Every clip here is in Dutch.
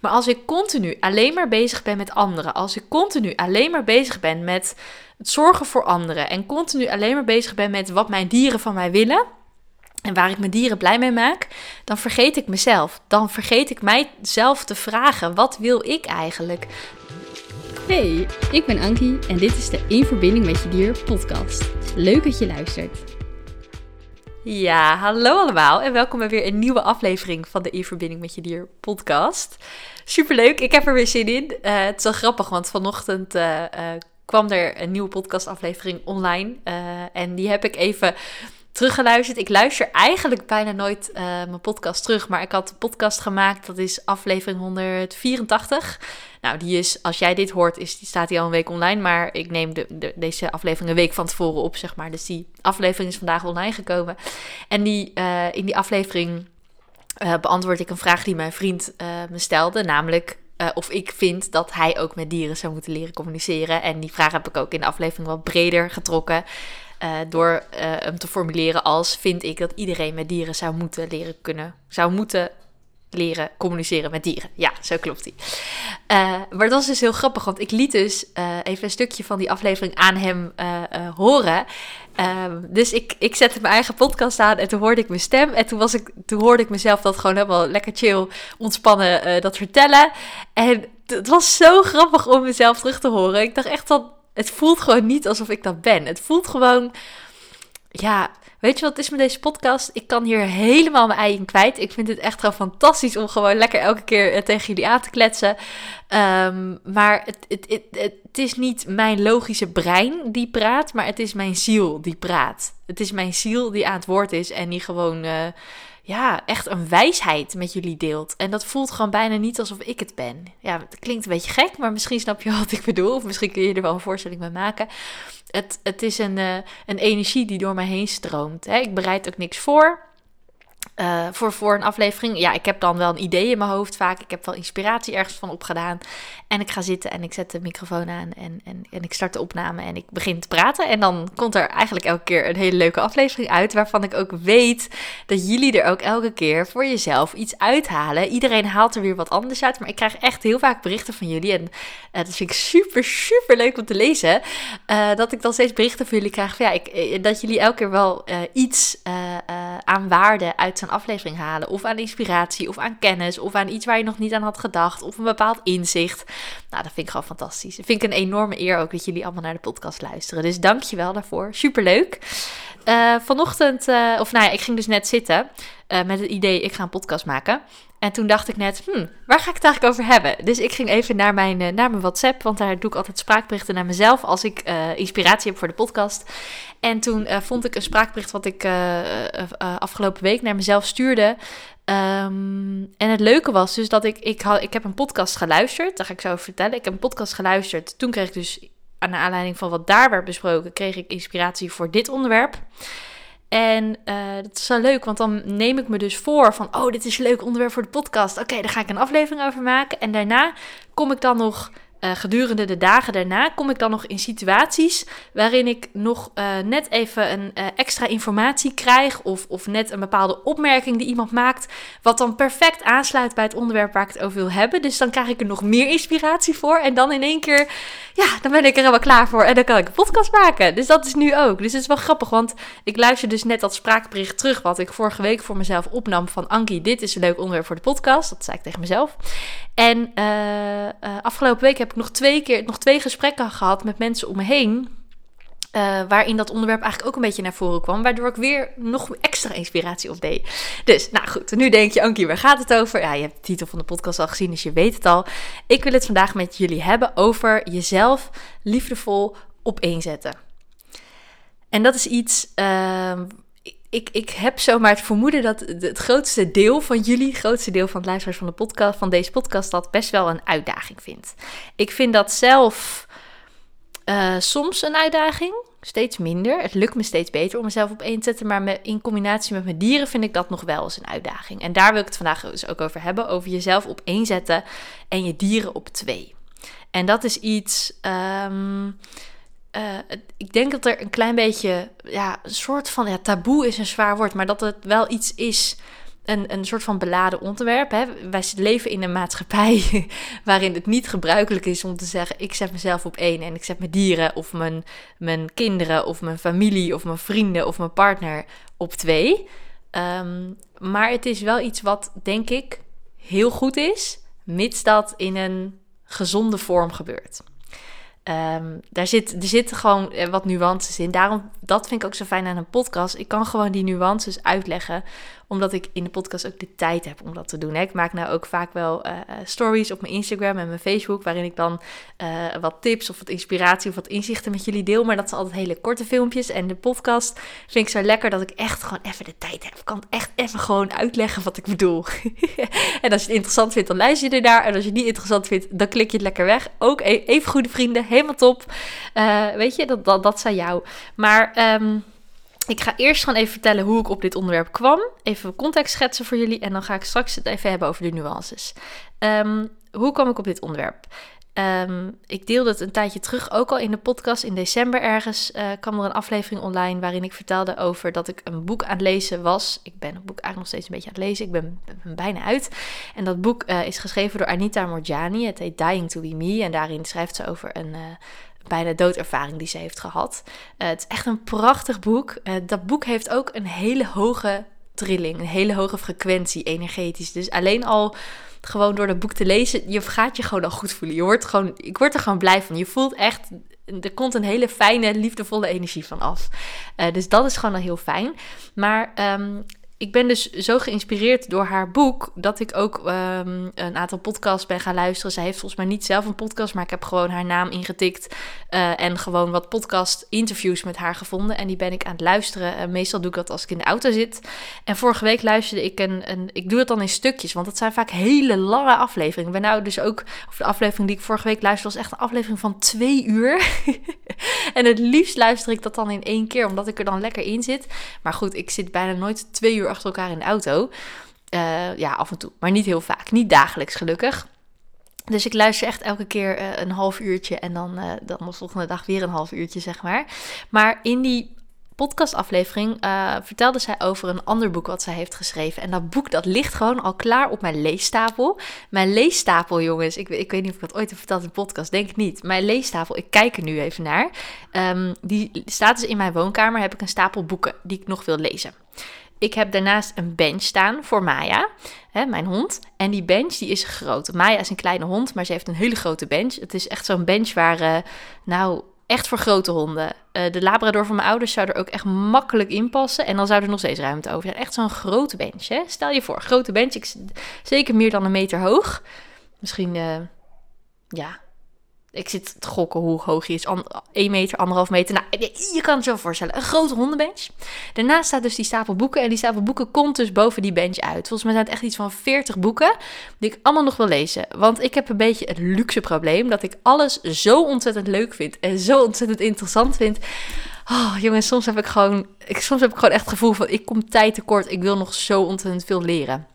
Maar als ik continu alleen maar bezig ben met anderen, als ik continu alleen maar bezig ben met het zorgen voor anderen en continu alleen maar bezig ben met wat mijn dieren van mij willen en waar ik mijn dieren blij mee maak, dan vergeet ik mezelf. Dan vergeet ik mijzelf te vragen: wat wil ik eigenlijk? Hey, ik ben Ankie en dit is de In Verbinding met Je Dier podcast. Leuk dat je luistert. Ja, hallo allemaal en welkom bij weer een nieuwe aflevering van de In Verbinding met Je Dier podcast. Superleuk, ik heb er weer zin in. Uh, het is wel grappig, want vanochtend uh, uh, kwam er een nieuwe podcastaflevering online en die heb ik even teruggeluisterd. Ik luister eigenlijk bijna nooit uh, mijn podcast terug, maar ik had een podcast gemaakt. Dat is aflevering 184. Nou, die is, als jij dit hoort, is, die staat die al een week online. Maar ik neem de, de, deze aflevering een week van tevoren op, zeg maar. Dus die aflevering is vandaag online gekomen. En die, uh, in die aflevering uh, beantwoord ik een vraag die mijn vriend me stelde. Namelijk, of ik vind dat hij ook met dieren zou moeten leren communiceren. En die vraag heb ik ook in de aflevering wat breder getrokken. Uh, door uh, hem te formuleren als vind ik dat iedereen met dieren zou moeten leren kunnen, zou moeten leren communiceren met dieren. Ja, zo klopt hij. Uh, maar dat is dus heel grappig, want ik liet dus even een stukje van die aflevering aan hem horen. Ehm, dus ik, ik zette mijn eigen podcast aan en toen hoorde ik mijn stem. En toen, was ik, toen hoorde ik mezelf dat gewoon helemaal lekker chill, ontspannen dat vertellen. En het was zo grappig om mezelf terug te horen. Ik dacht echt dat het voelt gewoon niet alsof ik dat ben. Het voelt gewoon, ja, weet je wat het is met deze podcast? Ik kan hier helemaal mijn ei kwijt. Ik vind het echt gewoon fantastisch om gewoon lekker elke keer eh, tegen jullie aan te kletsen. Um, maar het, het, het, het, is niet mijn logische brein die praat, maar het is mijn ziel die praat. Het is mijn ziel die aan het woord is en die gewoon... Uh, ja, echt een wijsheid met jullie deelt. En dat voelt gewoon bijna niet alsof ik het ben. Ja, het klinkt een beetje gek, maar misschien snap je wat ik bedoel. Of misschien kun je er wel een voorstelling bij maken. Het, het is een, uh, een energie die door mij heen stroomt. Hè? Ik bereid ook niks voor. Uh, voor, voor een aflevering. Ja, ik heb dan wel een idee in mijn hoofd vaak. Ik heb wel inspiratie ergens van opgedaan. En ik ga zitten en ik zet de microfoon aan en, en, en ik start de opname en ik begin te praten. En dan komt er eigenlijk elke keer een hele leuke aflevering uit. Waarvan ik ook weet dat jullie er ook elke keer voor jezelf iets uithalen. Iedereen haalt er weer wat anders uit. Maar ik krijg echt heel vaak berichten van jullie. En uh, dat vind ik super, super leuk om te lezen. Uh, dat ik dan steeds berichten van jullie krijg. Ja, ik, dat jullie elke keer wel iets aan waarde uit zo'n aflevering halen. Of aan inspiratie, of aan kennis, of aan iets waar je nog niet aan had gedacht. Of een bepaald inzicht. Nou, dat vind ik gewoon fantastisch. Dat vind ik een enorme eer ook dat jullie allemaal naar de podcast luisteren. Dus dank je wel daarvoor. Superleuk. Uh, vanochtend, uh, of nou ja, ik ging dus net zitten uh, met het idee, ik ga een podcast maken. En toen dacht ik net, hmm, waar ga ik het eigenlijk over hebben? Dus ik ging even naar mijn, naar mijn WhatsApp, want daar doe ik altijd spraakberichten naar mezelf als ik inspiratie heb voor de podcast. En toen vond ik een spraakbericht wat ik afgelopen week naar mezelf stuurde. Um, en het leuke was dus dat ik, ik, had, ik heb een podcast geluisterd, daar ga ik zo over vertellen. Ik heb een podcast geluisterd, toen kreeg ik dus aan de aanleiding van wat daar werd besproken, kreeg ik inspiratie voor dit onderwerp. En uh, dat is zo leuk, want dan neem ik me dus voor van, oh, dit is een leuk onderwerp voor de podcast. Oké, okay, daar ga ik een aflevering over maken. En daarna kom ik dan nog uh, gedurende de dagen daarna kom ik dan nog in situaties waarin ik nog uh, net even een uh, extra informatie krijg of, of net een bepaalde opmerking die iemand maakt, wat dan perfect aansluit bij het onderwerp waar ik het over wil hebben. Dus dan krijg ik er nog meer inspiratie voor en dan in één keer, ja, dan ben ik er helemaal klaar voor en dan kan ik een podcast maken. Dus dat is nu ook. Dus het is wel grappig, want ik luister dus net dat spraakbericht terug wat ik vorige week voor mezelf opnam van Ankie, dit is een leuk onderwerp voor de podcast. Dat zei ik tegen mezelf. En afgelopen week heb ik nog twee keer nog twee gesprekken gehad met mensen om me heen. Uh, waarin dat onderwerp eigenlijk ook een beetje naar voren kwam. Waardoor ik weer nog extra inspiratie op deed. Dus, nou goed, nu denk je, Ankie, waar gaat het over? Ja, je hebt de titel van de podcast al gezien, dus je weet het al. Ik wil het vandaag met jullie hebben over jezelf liefdevol opeenzetten. En dat is iets uh, ik, ik heb zomaar het vermoeden dat het grootste deel van jullie, het grootste deel van het luisteraars van, de podcast, van deze podcast, dat best wel een uitdaging vindt. Ik vind dat zelf uh, soms een uitdaging, steeds minder. Het lukt me steeds beter om mezelf op één te zetten, maar in combinatie met mijn dieren vind ik dat nog wel eens een uitdaging. En daar wil ik het vandaag dus ook over hebben, over jezelf op één zetten en je dieren op twee. En dat is iets. Um, uh, ik denk dat er een klein beetje, ja, een soort van, ja, taboe is een zwaar woord, maar dat het wel iets is een, een soort van beladen onderwerp. Hè. Wij leven in een maatschappij waarin het niet gebruikelijk is om te zeggen: ik zet mezelf op één en ik zet mijn dieren of mijn, mijn kinderen of mijn familie of mijn vrienden of mijn partner op twee. Ehm, maar het is wel iets wat, denk ik, heel goed is, mits dat in een gezonde vorm gebeurt. Um, daar zit, er zitten gewoon eh, wat nuances in. Daarom, dat vind ik ook zo fijn aan een podcast. Ik kan gewoon die nuances uitleggen omdat ik in de podcast ook de tijd heb om dat te doen. Hè. Ik maak nou ook vaak wel uh, stories op mijn Instagram en mijn Facebook, waarin ik dan uh, wat tips of wat inspiratie of wat inzichten met jullie deel. Maar dat zijn altijd hele korte filmpjes. En de podcast vind ik zo lekker dat ik echt gewoon even de tijd heb. Ik kan echt even gewoon uitleggen wat ik bedoel. en als je het interessant vindt, dan luister je ernaar. En als je het niet interessant vindt, dan klik je het lekker weg. Ook e-, even goede vrienden, helemaal top. weet je, dat, dat, dat zijn jou. Maar... Um, ik ga eerst gewoon even vertellen hoe ik op dit onderwerp kwam. Even context schetsen voor jullie. En dan ga ik straks het even hebben over de nuances. Um, hoe kwam ik op dit onderwerp? Um, ik deelde het een tijdje terug ook al in de podcast. In december ergens uh, kwam er een aflevering online waarin ik vertelde over dat ik een boek aan het lezen was. Ik ben het boek eigenlijk nog steeds een beetje aan het lezen. Ik ben, bijna uit. En dat boek uh, is geschreven door Anita Morjani. Het heet Dying to Be Me. En daarin schrijft ze over een, uh, bijna doodervaring die ze heeft gehad. Uh, het is echt een prachtig boek. Uh, dat boek heeft ook een hele hoge trilling, een hele hoge frequentie energetisch. Dus alleen al gewoon door dat boek te lezen, je gaat je gewoon al goed voelen. Je wordt gewoon, ik word er gewoon blij van. Je voelt echt, er komt een hele fijne, liefdevolle energie van af. Uh, dus dat is gewoon al heel fijn. Maar um, ik ben dus zo geïnspireerd door haar boek dat ik ook um, een aantal podcasts ben gaan luisteren. Zij heeft volgens mij niet zelf een podcast, maar ik heb gewoon haar naam ingetikt uh, en gewoon wat podcast-interviews met haar gevonden. En die ben ik aan het luisteren. Uh, meestal doe ik dat als ik in de auto zit. En vorige week luisterde ik een, een ik doe het dan in stukjes, want dat zijn vaak hele lange afleveringen. Ben nou dus ook, of de aflevering die ik vorige week luisterde, was echt een aflevering van twee uur. en het liefst luister ik dat dan in één keer, omdat ik er dan lekker in zit. Maar goed, ik zit bijna nooit twee uur achter elkaar in de auto. Uh, ja, af en toe, maar niet heel vaak. Niet dagelijks, gelukkig. Dus ik luister echt elke keer uh, een half uurtje en dan, uh, dan de volgende dag weer een half uurtje, zeg maar. Maar in die podcastaflevering uh, vertelde zij over een ander boek wat zij heeft geschreven. En dat boek dat ligt gewoon al klaar op mijn leestapel. Mijn leestapel, jongens, ik, ik weet niet of ik dat ooit heb verteld in de podcast, denk ik niet. Mijn leestapel, ik kijk er nu even naar. Um, die staat dus in mijn woonkamer, heb ik een stapel boeken die ik nog wil lezen. Ik heb daarnaast een bench staan voor Maya, hè, mijn hond. En die bench die is groot. Maya is een kleine hond, maar ze heeft een hele grote bench. Het is echt zo'n bench waar, uh, nou, echt voor grote honden. Uh, de Labrador van mijn ouders zou er ook echt makkelijk in passen. En dan zou er nog steeds ruimte over zijn. Echt zo'n grote bench. Hè? Stel je voor, grote bench. Zeker meer dan een meter hoog. Misschien, uh, ja, ik zit te gokken hoe hoog hij is. 1 meter, anderhalf meter. Nou, je kan het zo voorstellen. Een grote hondenbench. Daarnaast staat dus die stapel boeken. En die stapel boeken komt dus boven die bench uit. Volgens mij zijn het echt iets van 40 boeken. Die ik allemaal nog wil lezen. Want ik heb een beetje het luxe probleem. Dat ik alles zo ontzettend leuk vind. En zo ontzettend interessant vind. Oh, jongens, soms heb ik gewoon. Ik, soms heb ik gewoon echt het gevoel van. Ik kom tijd tekort. Ik wil nog zo ontzettend veel leren.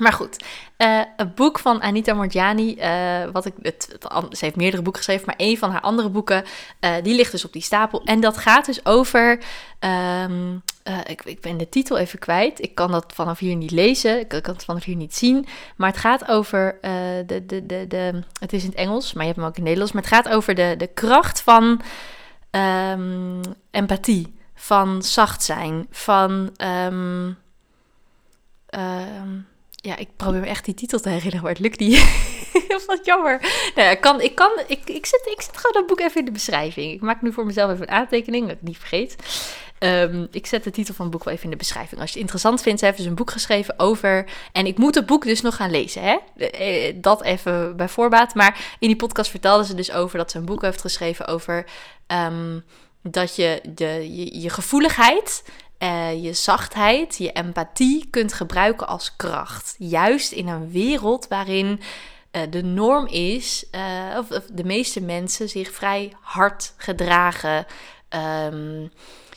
Maar goed, uh, een boek van Anita Morjani, uh, wat ik, het, het, ze heeft meerdere boeken geschreven, maar een van haar andere boeken, uh, die ligt dus op die stapel. En dat gaat dus over, um, ik, ik ben de titel even kwijt, ik kan dat vanaf hier niet lezen, ik kan het vanaf hier niet zien, maar het gaat over, de, de, de, de, het is in het Engels, maar je hebt hem ook in het Nederlands, maar het gaat over de, de kracht van um, empathie, van zacht zijn, van... Um, ja, ik probeer me echt die titel te herinneren, maar het lukt niet. Wat jammer. Nou kan, ik, kan, ik, ik, zet, ik zet gewoon dat boek even in de beschrijving. Ik maak nu voor mezelf even een aantekening, dat ik niet vergeet. Um, ik zet de titel van het boek wel even in de beschrijving. Als je het interessant vindt, ze heeft dus een boek geschreven over... En ik moet het boek dus nog gaan lezen, hè? Eh, dat even bij voorbaat. Maar in die podcast vertelde ze dus over dat ze een boek heeft geschreven over... Um, dat je, de, je, je gevoeligheid uh, je zachtheid, je empathie kunt gebruiken als kracht. Juist in een wereld waarin uh, de norm is, uh, of, de meeste mensen zich vrij hard gedragen.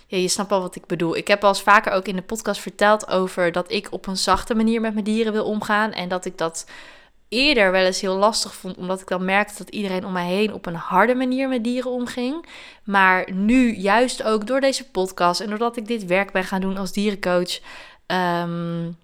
Ja, je snapt wel wat ik bedoel. Ik heb al eens vaker ook in de podcast verteld over dat ik op een zachte manier met mijn dieren wil omgaan. En dat ik dat eerder wel eens heel lastig vond, omdat ik dan merkte dat iedereen om mij heen op een harde manier met dieren omging. Maar nu, juist ook door deze podcast en doordat ik dit werk ben gaan doen als dierencoach, um,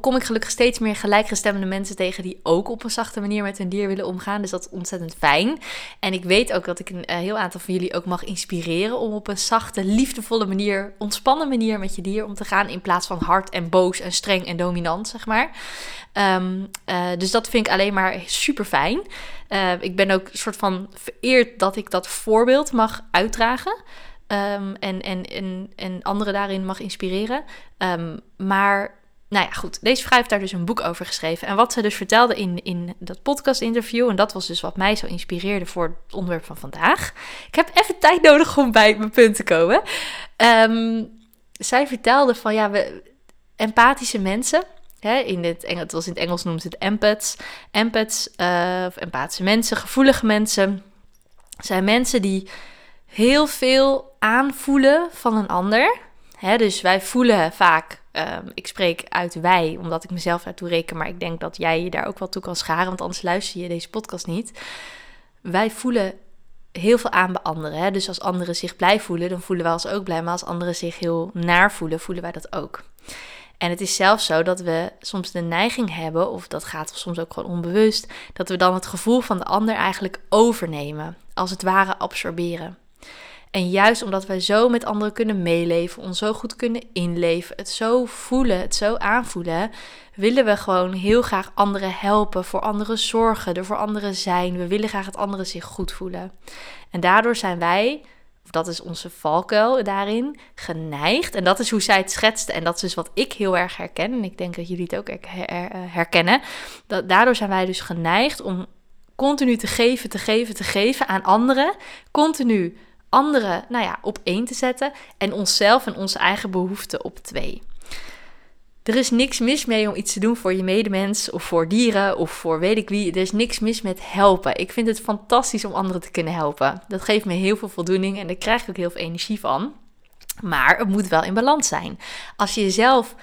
kom ik gelukkig steeds meer gelijkgestemde mensen tegen die ook op een zachte manier met hun dier willen omgaan. Dus dat is ontzettend fijn. En ik weet ook dat ik een, heel aantal van jullie ook mag inspireren om op een zachte, liefdevolle manier, ontspannen manier met je dier om te gaan. In plaats van hard en boos en streng en dominant, zeg maar. Ehm, eh, dus dat vind ik alleen maar super fijn. Uh, ik ben ook soort van vereerd dat ik dat voorbeeld mag uitdragen. Um, en, en, en, en anderen daarin mag inspireren. Um, maar nou ja, goed. Deze vrouw heeft daar dus een boek over geschreven. En wat ze dus vertelde in, in dat podcast-interview, en dat was dus wat mij zo inspireerde voor het onderwerp van vandaag. Ik heb even tijd nodig om bij mijn punt te komen. Um, zij vertelde van ja, we, empathische mensen. Hè, in het Engels, zoals in het Engels noemt het empaths. Empaths, uh, of empathische mensen, gevoelige mensen, zijn mensen die heel veel aanvoelen van een ander. Dus wij voelen vaak, um, ik spreek uit wij, omdat ik mezelf daartoe reken, maar ik denk dat jij je daar ook wel toe kan scharen, want anders luister je deze podcast niet. Wij voelen heel veel aan bij anderen. Dus als anderen zich blij voelen, dan voelen wij ons ook blij. Maar als anderen zich heel naar voelen, voelen wij dat ook. En het is zelfs zo dat we soms de neiging hebben, of dat gaat soms ook gewoon onbewust, dat we dan het gevoel van de ander eigenlijk overnemen. Als het ware absorberen. En juist omdat wij zo met anderen kunnen meeleven, ons zo goed kunnen inleven, het zo voelen, het zo aanvoelen, willen we gewoon heel graag anderen helpen, voor anderen zorgen, er voor anderen zijn. We willen graag dat anderen zich goed voelen. En daardoor zijn wij, dat is onze valkuil daarin, geneigd. En dat is hoe zij het schetste. En dat is dus wat ik heel erg herken. En ik denk dat jullie het ook herkennen. Dat, daardoor zijn wij dus geneigd om continu te geven, te geven, te geven aan anderen. Continu anderen nou ja, op één te zetten en onszelf en onze eigen behoeften op twee. Er is niks mis mee om iets te doen voor je medemens of voor dieren of voor weet ik wie. Er is niks mis met helpen. Ik vind het fantastisch om anderen te kunnen helpen. Dat geeft me heel veel voldoening en daar krijg ik ook heel veel energie van. Maar het moet wel in balans zijn. Als je jezelf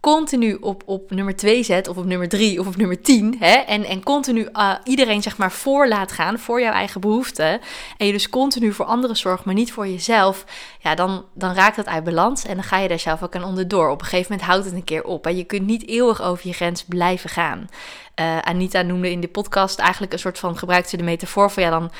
continu op, op nummer 2 zet, of op nummer 3 of op nummer 10, hè, en, en continu uh, iedereen zeg maar voor laat gaan voor jouw eigen behoeften, en je dus continu voor anderen zorgt, maar niet voor jezelf, ja, dan, dan raakt dat uit balans en dan ga je daar zelf ook aan onderdoor. Op een gegeven moment houdt het een keer op. Hè. Je kunt niet eeuwig over je grens blijven gaan. Uh, Anita noemde in de podcast eigenlijk een soort van gebruikte de metafoor van ja, dan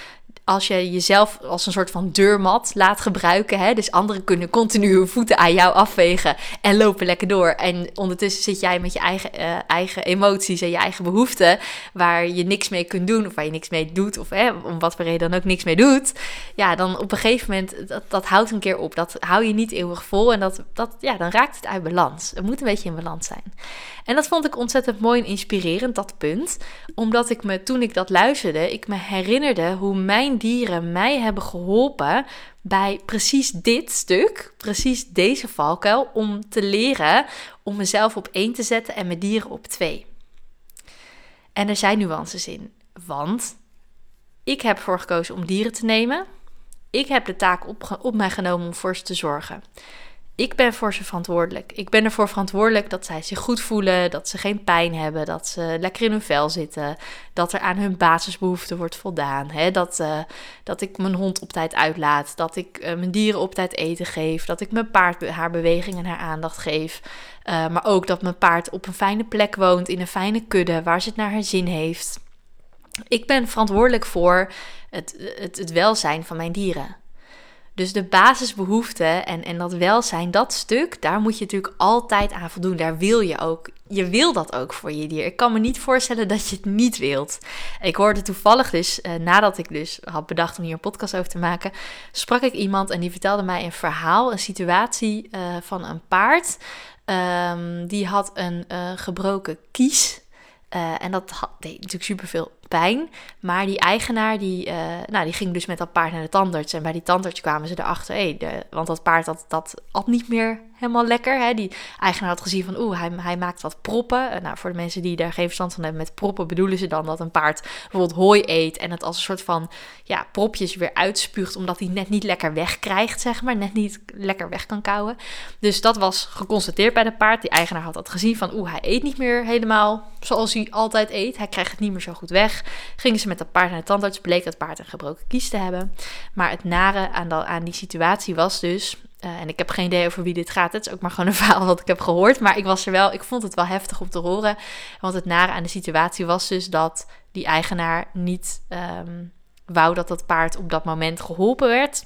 als je jezelf als een soort van deurmat laat gebruiken. Hè? Dus anderen kunnen continu hun voeten aan jou afvegen en lopen lekker door. En ondertussen zit jij met je eigen, uh, eigen emoties en je eigen behoeften. Waar je niks mee kunt doen of waar je niks mee doet. Of hè, om wat voor reden dan ook niks mee doet. Ja, dan op een gegeven moment, dat, dat houdt een keer op. Dat hou je niet eeuwig vol. En dat, dat, ja, dan raakt het uit balans. Het moet een beetje in balans zijn. En dat vond ik ontzettend mooi en inspirerend, dat punt. Omdat ik me, toen ik dat luisterde, ik me herinnerde hoe mijn dieren mij hebben geholpen bij precies dit stuk, precies deze valkuil, om te leren om mezelf op één te zetten en mijn dieren op twee. En er zijn nuances in, want ik heb ervoor gekozen om dieren te nemen. Ik heb de taak op, op mij genomen om voor ze te zorgen. Ik ben voor ze verantwoordelijk. Ik ben ervoor verantwoordelijk dat zij zich goed voelen, dat ze geen pijn hebben, dat ze lekker in hun vel zitten, dat er aan hun basisbehoeften wordt voldaan. Hè? Dat, uh, dat ik mijn hond op tijd uitlaat, dat ik uh, mijn dieren op tijd eten geef, dat ik mijn paard haar beweging en haar aandacht geef. Uh, maar ook dat mijn paard op een fijne plek woont, in een fijne kudde, waar ze het naar haar zin heeft. Ik ben verantwoordelijk voor het, het, het welzijn van mijn dieren. Dus de basisbehoeften en, en dat welzijn, dat stuk, daar moet je natuurlijk altijd aan voldoen. Daar wil je ook. Je wil dat ook voor je dier. Ik kan me niet voorstellen dat je het niet wilt. Ik hoorde toevallig dus, uh, nadat ik dus had bedacht om hier een podcast over te maken, sprak ik iemand en die vertelde mij een verhaal, een situatie uh, van een paard. Um, die had een uh, gebroken kies. Uh, en dat had, deed natuurlijk superveel pijn. Maar die eigenaar, die, uh, nou, die ging dus met dat paard naar de tandarts. En bij die tandarts kwamen ze erachter. De, want dat paard dat, dat at niet meer helemaal lekker. Hè? Die eigenaar had gezien van, oeh, hij, hij maakt wat proppen. Uh, nou, voor de mensen die daar geen verstand van hebben met proppen... bedoelen ze dan dat een paard bijvoorbeeld hooi eet... en het als een soort van ja, propjes weer uitspuugt... omdat hij net niet lekker wegkrijgt, zeg maar. Net niet lekker weg kan kouwen. Dus dat was geconstateerd bij de paard. Die eigenaar had dat gezien van, oeh, hij eet niet meer helemaal zoals hij altijd eet. Hij krijgt het niet meer zo goed weg. Gingen ze met dat paard naar de tandarts, bleek dat paard een gebroken kies te hebben. Maar het nare aan, aan die situatie was dus, uh, en ik heb geen idee over wie dit gaat. Het is ook maar gewoon een verhaal wat ik heb gehoord. Maar ik was er wel, ik vond het wel heftig om te horen. Want het nare aan de situatie was dus dat die eigenaar niet um, wou dat dat paard op dat moment geholpen werd.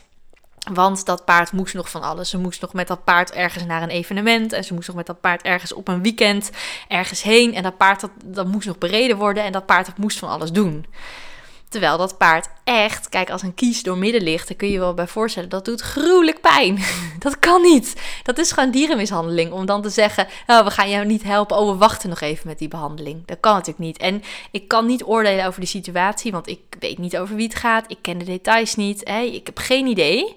Want dat paard moest nog van alles. Ze moest nog met dat paard ergens naar een evenement. En ze moest nog met dat paard ergens op een weekend ergens heen. En dat paard dat, moest nog bereden worden. En dat paard moest van alles doen. Terwijl dat paard echt, kijk, als een kies door midden ligt, dan kun je je wel bij voorstellen, dat doet gruwelijk pijn. Dat kan niet. Dat is gewoon dierenmishandeling. Om dan te zeggen, nou, we gaan jou niet helpen. Oh, we wachten nog even met die behandeling. Dat kan natuurlijk niet. En ik kan niet oordelen over de situatie, want ik weet niet over wie het gaat. Ik ken de details niet. Hè? Ik heb geen idee.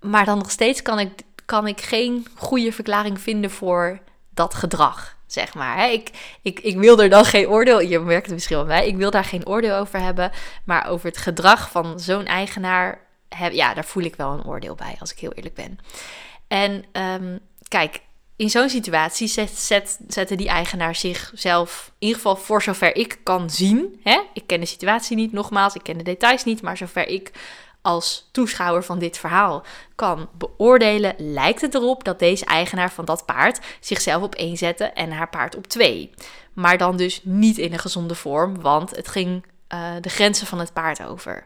Maar dan nog steeds kan ik, kan ik geen goede verklaring vinden voor dat gedrag zeg maar. Ik, ik, ik wil er dan geen oordeel, je merkt het misschien wel bij, ik wil daar geen oordeel over hebben, maar over het gedrag van zo'n eigenaar, heb, ja, daar voel ik wel een oordeel bij, als ik heel eerlijk ben. En um, kijk, in zo'n situatie zet, zet, zetten die eigenaar zichzelf, in ieder geval voor zover ik kan zien, hè? ik ken de situatie niet, nogmaals, ik ken de details niet, maar zover ik als toeschouwer van dit verhaal kan beoordelen, lijkt het erop dat deze eigenaar van dat paard zichzelf op één zette en haar paard op twee. Maar dan dus niet in een gezonde vorm, want het ging uh, de grenzen van het paard over.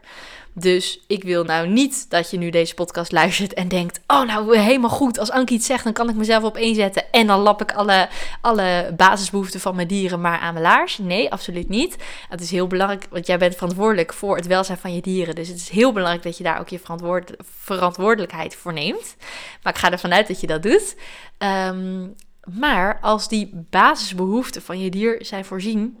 Dus ik wil nou niet dat je nu deze podcast luistert en denkt: Oh, nou helemaal goed. Als Ankie iets zegt, dan kan ik mezelf op één zetten. En dan lap ik alle, alle basisbehoeften van mijn dieren maar aan mijn laars. Nee, absoluut niet. Het is heel belangrijk, want jij bent verantwoordelijk voor het welzijn van je dieren. Dus het is heel belangrijk dat je daar ook je verantwoord, verantwoordelijkheid voor neemt. Maar ik ga ervan uit dat je dat doet. Um, maar als die basisbehoeften van je dier zijn voorzien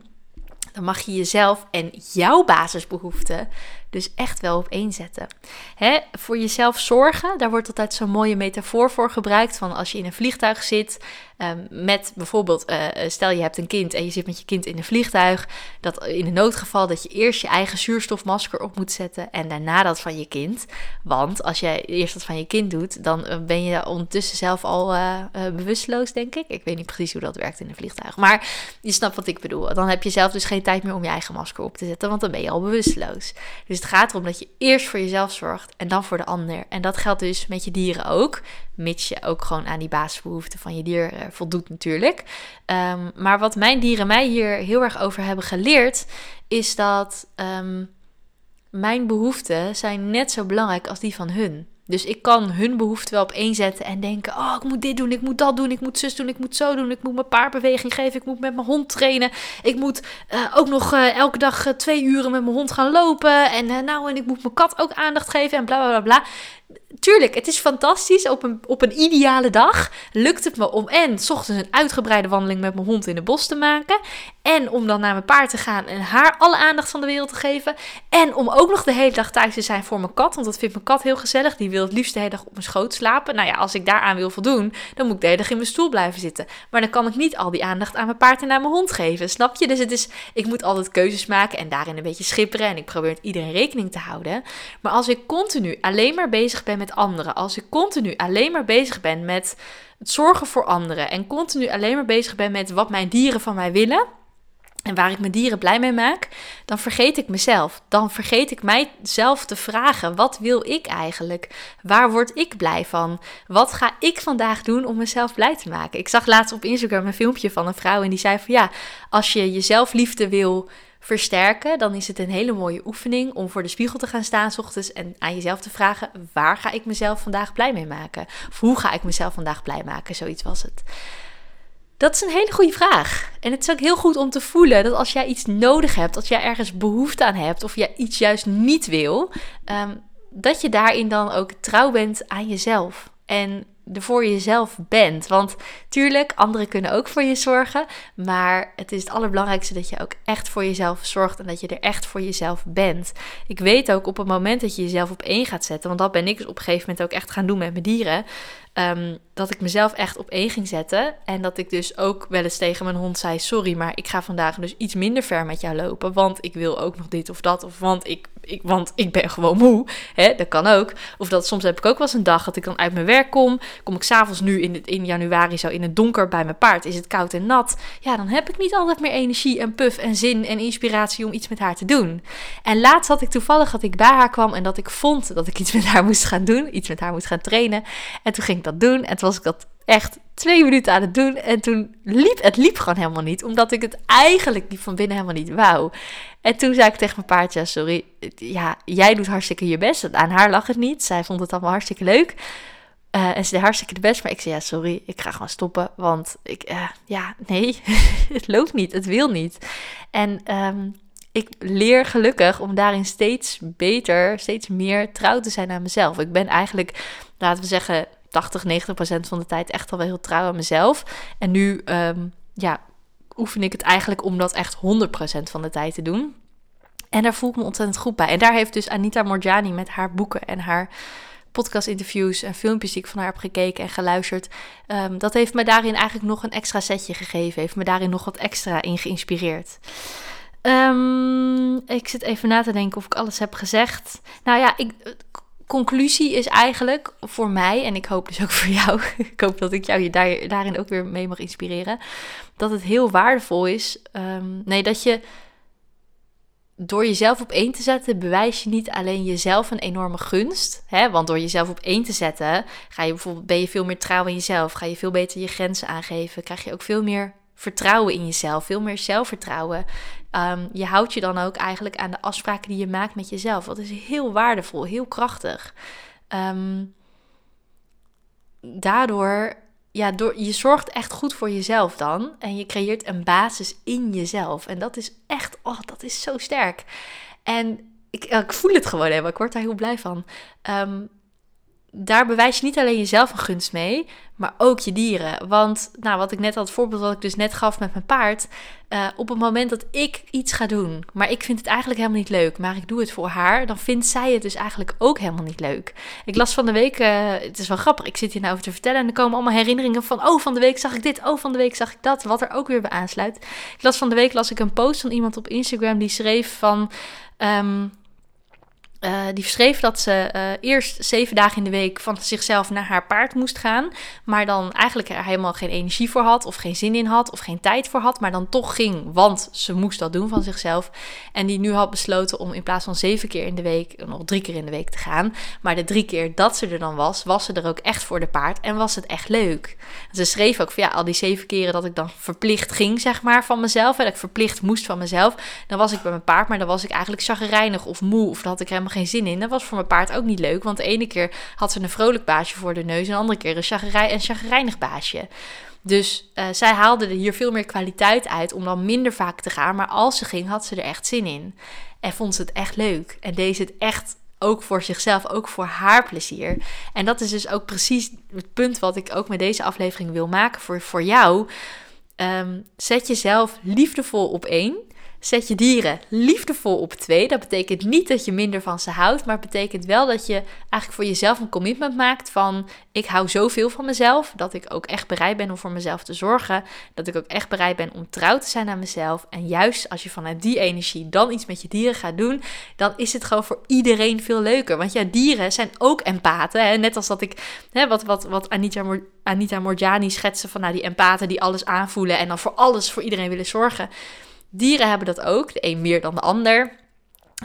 dan mag je jezelf en jouw basisbehoeften dus echt wel op één zetten. Hè, voor jezelf zorgen, daar wordt altijd zo'n mooie metafoor voor gebruikt. Van als je in een vliegtuig zit, um, met bijvoorbeeld, uh, stel je hebt een kind en je zit met je kind in een vliegtuig. Dat in een noodgeval dat je eerst je eigen zuurstofmasker op moet zetten en daarna dat van je kind. Want als jij eerst dat van je kind doet, dan eh, ben je ondertussen zelf al uh, bewusteloos, denk ik. Ik weet niet precies hoe dat werkt in een vliegtuig. Maar je snapt wat ik bedoel. Dan heb je zelf dus geen tijd meer om je eigen masker op te zetten, want dan ben je al bewusteloos. Dus het gaat erom dat je eerst voor jezelf zorgt en dan voor de ander. En dat geldt dus met je dieren ook, mits je ook gewoon aan die basisbehoeften van je dier uh, voldoet natuurlijk. Um, maar wat mijn dieren mij hier heel erg over hebben geleerd, is dat um, mijn behoeften zijn net zo belangrijk als die van hun. Dus ik kan hun behoeften wel op één zetten en denken: Oh, ik moet dit doen, ik moet dat doen, ik moet zus doen, ik moet zo doen, ik moet mijn paardbeweging geven, ik moet met mijn hond trainen, ik moet uh, ook nog uh, elke dag uh, twee uren met mijn hond gaan lopen en nou en ik moet mijn kat ook aandacht geven en bla bla bla tuurlijk, het is fantastisch. Op een, op een ideale dag lukt het me om en ochtends een uitgebreide wandeling met mijn hond in de bos te maken. En om dan naar mijn paard te gaan en haar alle aandacht van de wereld te geven. En om ook nog de hele dag thuis te zijn voor mijn kat. Want dat vindt mijn kat heel gezellig. Die wil het liefst de hele dag op mijn schoot slapen. Nou ja, als ik daaraan wil voldoen, dan moet ik de hele dag in mijn stoel blijven zitten. Maar dan kan ik niet al die aandacht aan mijn paard en aan mijn hond geven. Snap je? Dus het is, ik moet altijd keuzes maken en daarin een beetje schipperen. En ik probeer met iedereen rekening te houden. Maar als ik continu alleen maar bezig ben met anderen, als ik continu alleen maar bezig ben met het zorgen voor anderen en continu alleen maar bezig ben met wat mijn dieren van mij willen en waar ik mijn dieren blij mee maak, dan vergeet ik mezelf. Dan vergeet ik mijzelf te vragen: wat wil ik eigenlijk? Waar word ik blij van? Wat ga ik vandaag doen om mezelf blij te maken? Ik zag laatst op Instagram een filmpje van een vrouw en die zei van ja, als je jezelf liefde wil versterken, dan is het een hele mooie oefening om voor de spiegel te gaan staan s ochtends en aan jezelf te vragen: waar ga ik mezelf vandaag blij mee maken? Of hoe ga ik mezelf vandaag blij maken? Zoiets was het. Dat is een hele goede vraag. En het is ook heel goed om te voelen dat als jij iets nodig hebt, als jij ergens behoefte aan hebt of jij iets juist niet wil, ehm, dat je daarin dan ook trouw bent aan jezelf. En er voor jezelf bent. Want tuurlijk, anderen kunnen ook voor je zorgen. Maar het is het allerbelangrijkste dat je ook echt voor jezelf zorgt. En dat je er echt voor jezelf bent. Ik weet ook op het moment dat je jezelf op één gaat zetten. Want dat ben ik dus op een gegeven moment ook echt gaan doen met mijn dieren. ehm, dat ik mezelf echt op één ging zetten. En dat ik dus ook wel eens tegen mijn hond zei: Sorry, maar ik ga vandaag dus iets minder ver met jou lopen. Want ik wil ook nog dit of dat. Of want ik, ik, want ik ben gewoon moe. Hè, dat kan ook. Of dat soms heb ik ook wel eens een dag dat ik dan uit mijn werk kom. Kom ik s'avonds nu in, in januari zo in het donker bij mijn paard. Is het koud en nat. Ja, dan heb ik niet altijd meer energie en puff en zin en inspiratie om iets met haar te doen. En laatst had ik toevallig dat ik bij haar kwam en dat ik vond dat ik iets met haar moest gaan doen. Iets met haar moest gaan trainen. En toen ging ik dat doen. En toen was ik dat echt twee minuten aan het doen. En toen liep het liep gewoon helemaal niet. Omdat ik het eigenlijk van binnen helemaal niet wou. En toen zei ik tegen mijn paardje: Sorry, ja, jij doet hartstikke je best. Aan haar lag het niet. Zij vond het allemaal hartstikke leuk. Uh, en ze deed hartstikke de best. Maar ik zei: Ja, sorry, ik ga gewoon stoppen. Want ik, uh, ja, nee, het loopt niet. Het wil niet. En um, ik leer gelukkig om daarin steeds beter, steeds meer trouw te zijn aan mezelf. Ik ben eigenlijk, laten we zeggen, 80, 90 procent van de tijd echt al wel heel trouw aan mezelf. En nu um, ja, oefen ik het eigenlijk om dat echt 100 procent van de tijd te doen. En daar voel ik me ontzettend goed bij. En daar heeft dus Anita Morjani met haar boeken en haar podcast-interviews en filmpjes die ik van haar heb gekeken en geluisterd. Um, dat heeft me daarin eigenlijk nog een extra setje gegeven. Heeft me daarin nog wat extra in geïnspireerd. Um, ik zit even na te denken of ik alles heb gezegd. Nou ja, ik, conclusie is eigenlijk voor mij, en ik hoop dus ook voor jou, ik hoop dat ik jou daar, daarin ook weer mee mag inspireren, dat het heel waardevol is. Um, nee, dat je door jezelf op één te zetten, bewijs je niet alleen jezelf een enorme gunst. Hè? Want door jezelf op één te zetten, ga je bijvoorbeeld, ben je veel meer trouw in jezelf. Ga je veel beter je grenzen aangeven. Krijg je ook veel meer vertrouwen in jezelf, veel meer zelfvertrouwen. Um, je houdt je dan ook eigenlijk aan de afspraken die je maakt met jezelf. Dat is heel waardevol, heel krachtig. Um, daardoor, ja, door, je zorgt echt goed voor jezelf dan. En je creëert een basis in jezelf. En dat is echt, oh, dat is zo sterk. En ik, ik voel het gewoon helemaal. Ik word daar heel blij van. Um, daar bewijs je niet alleen jezelf een gunst mee, maar ook je dieren. Want, nou, wat ik net had, het voorbeeld wat ik dus net gaf met mijn paard. Uh, op het moment dat ik iets ga doen, maar ik vind het eigenlijk helemaal niet leuk, maar ik doe het voor haar, dan vindt zij het dus eigenlijk ook helemaal niet leuk. Ik las van de week, uh, het is wel grappig, ik zit hier nou over te vertellen en er komen allemaal herinneringen van, oh, van de week zag ik dit, oh, van de week zag ik dat, wat er ook weer bij aansluit. Ik las van de week, las ik een post van iemand op Instagram die schreef van... Um, uh, die schreef dat ze uh, eerst zeven dagen in de week van zichzelf naar haar paard moest gaan. Maar dan eigenlijk er helemaal geen energie voor had, of geen zin in had, of geen tijd voor had. Maar dan toch ging, want ze moest dat doen van zichzelf. En die nu had besloten om in plaats van zeven keer in de week, nog drie keer in de week te gaan. Maar de drie keer dat ze er dan was, was ze er ook echt voor de paard. En was het echt leuk. ze schreef ook van ja, al die zeven keren dat ik dan verplicht ging, zeg maar, van mezelf. En dat ik verplicht moest van mezelf. Dan was ik bij mijn paard, maar dan was ik eigenlijk chagrijnig of moe. Of dan had ik helemaal geen zin in. Dat was voor mijn paard ook niet leuk. Want de ene keer had ze een vrolijk baasje voor de neus. En de andere keer een chagrij en chagrijnig baasje. Dus uh, zij haalde er hier veel meer kwaliteit uit om dan minder vaak te gaan. Maar als ze ging, had ze er echt zin in. En vond ze het echt leuk. En deed ze het echt ook voor zichzelf, ook voor haar plezier. En dat is dus ook precies het punt wat ik ook met deze aflevering wil maken voor, voor jou. Um, zet jezelf liefdevol op één. Zet je dieren liefdevol op twee. Dat betekent niet dat je minder van ze houdt, maar het betekent wel dat je eigenlijk voor jezelf een commitment maakt van ik hou zoveel van mezelf dat ik ook echt bereid ben om voor mezelf te zorgen, dat ik ook echt bereid ben om trouw te zijn aan mezelf. En juist als je vanuit die energie dan iets met je dieren gaat doen, dan is het gewoon voor iedereen veel leuker. Want ja, dieren zijn ook empathen. Hè? Net als dat ik, hè, wat, wat, wat Anita, Anita Morjani schetste van nou, die empathen die alles aanvoelen en dan voor alles voor iedereen willen zorgen. Dieren hebben dat ook, de een meer dan de ander.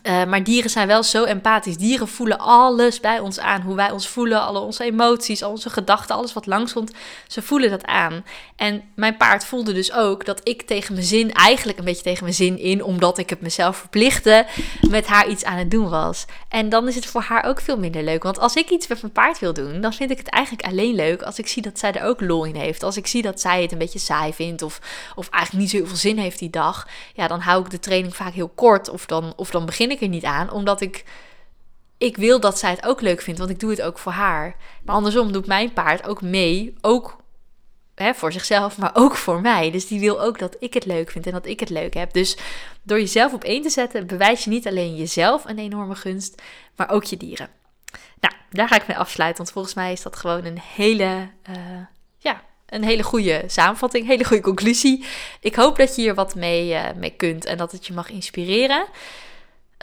Uh, maar dieren zijn wel zo empathisch. Dieren voelen alles bij ons aan. Hoe wij ons voelen, alle onze emoties, onze gedachten, alles wat langs komt. Ze voelen dat aan. En mijn paard voelde dus ook dat ik tegen mijn zin, eigenlijk een beetje tegen mijn zin in, omdat ik het mezelf verplichtte, met haar iets aan het doen was. En dan is het voor haar ook veel minder leuk. Want als ik iets met mijn paard wil doen, dan vind ik het eigenlijk alleen leuk als ik zie dat zij er ook lol in heeft. Als ik zie dat zij het een beetje saai vindt of, of eigenlijk niet zoveel zin heeft die dag. Ja, dan hou ik de training vaak heel kort of dan, of dan begin ik er niet aan, omdat ik, ik wil dat zij het ook leuk vindt, want ik doe het ook voor haar. Maar andersom doet mijn paard ook mee, ook hè, voor zichzelf, maar ook voor mij. Dus die wil ook dat ik het leuk vind en dat ik het leuk heb. Dus door jezelf op één te zetten, bewijs je niet alleen jezelf een enorme gunst, maar ook je dieren. Nou, daar ga ik mee afsluiten. Want volgens mij is dat gewoon een hele, uh, ja, een hele goede samenvatting, hele goede conclusie. Ik hoop dat je hier wat mee, uh, mee kunt en dat het je mag inspireren.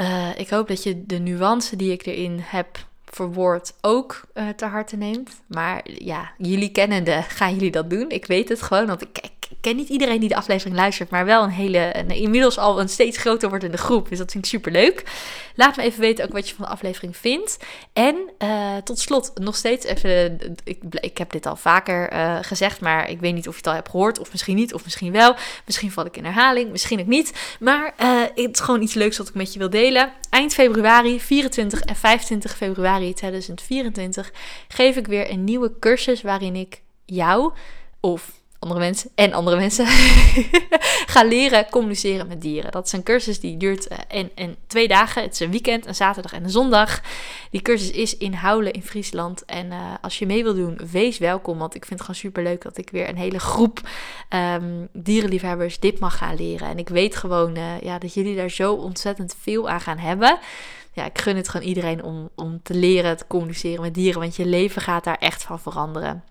Uh, ik hoop dat je de nuance die ik erin heb verwoord ook uh, ter harte neemt. Maar ja, jullie kennende gaan jullie dat doen. Ik weet het gewoon, want ik, ik ken niet iedereen die de aflevering luistert, maar wel een hele, inmiddels al een steeds groter wordende groep. Dus dat vind ik super leuk. Laat me even weten ook wat je van de aflevering vindt. En uh, tot slot, nog steeds even, ik, ik heb dit al vaker uh, gezegd, maar ik weet niet of je het al hebt gehoord, of misschien niet, of misschien wel. Misschien val ik in herhaling, misschien ook niet. Maar uh, het is gewoon iets leuks wat ik met je wil delen. Eind februari, 24 en 25 februari 2024, geef ik weer een nieuwe cursus waarin ik jou of andere mensen en andere mensen gaan leren communiceren met dieren. Dat is een cursus die duurt in, in twee dagen. Het is een weekend, een zaterdag en een zondag. Die cursus is in Houlen in Friesland. En uh, als je mee wil doen, wees welkom. Want ik vind het gewoon super leuk dat ik weer een hele groep um, dierenliefhebbers dit mag gaan leren. En ik weet gewoon uh, ja, dat jullie daar zo ontzettend veel aan gaan hebben ja, ik gun het gewoon iedereen om, om te leren te communiceren met dieren. Want je leven gaat daar echt van veranderen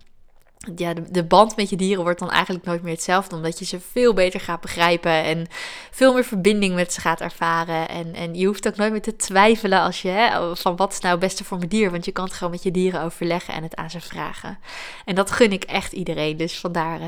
ja, de, band met je dieren wordt dan eigenlijk nooit meer hetzelfde. Omdat je ze veel beter gaat begrijpen en veel meer verbinding met ze gaat ervaren. En, en je hoeft ook nooit meer te twijfelen als je, van wat is nou het beste voor mijn dier. Want je kan het gewoon met je dieren overleggen en het aan ze vragen. En dat gun ik echt iedereen. Dus vandaar uh,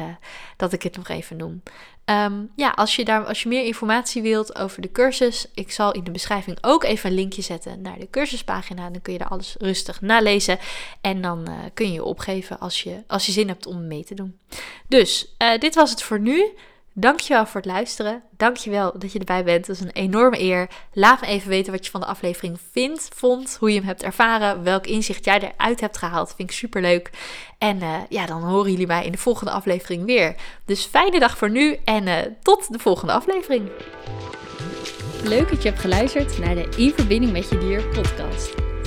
dat ik het nog even noem. Um, ja, als je, daar, als je meer informatie wilt over de cursus, ik zal in de beschrijving ook even een linkje zetten naar de cursuspagina. Dan kun je daar alles rustig nalezen. En dan uh, kun je je opgeven als je, als je zin hebt om mee te doen. Dus, uh, dit was het voor nu. Dankjewel voor het luisteren. Dankjewel dat je erbij bent. Dat is een enorme eer. Laat me even weten wat je van de aflevering vindt, vond, hoe je hem hebt ervaren, welk inzicht jij eruit hebt gehaald. Vind ik super leuk. En uh, ja, dan horen jullie mij in de volgende aflevering weer. Dus fijne dag voor nu en uh, tot de volgende aflevering. Leuk dat je hebt geluisterd naar de In Verbinding met Je Dier podcast.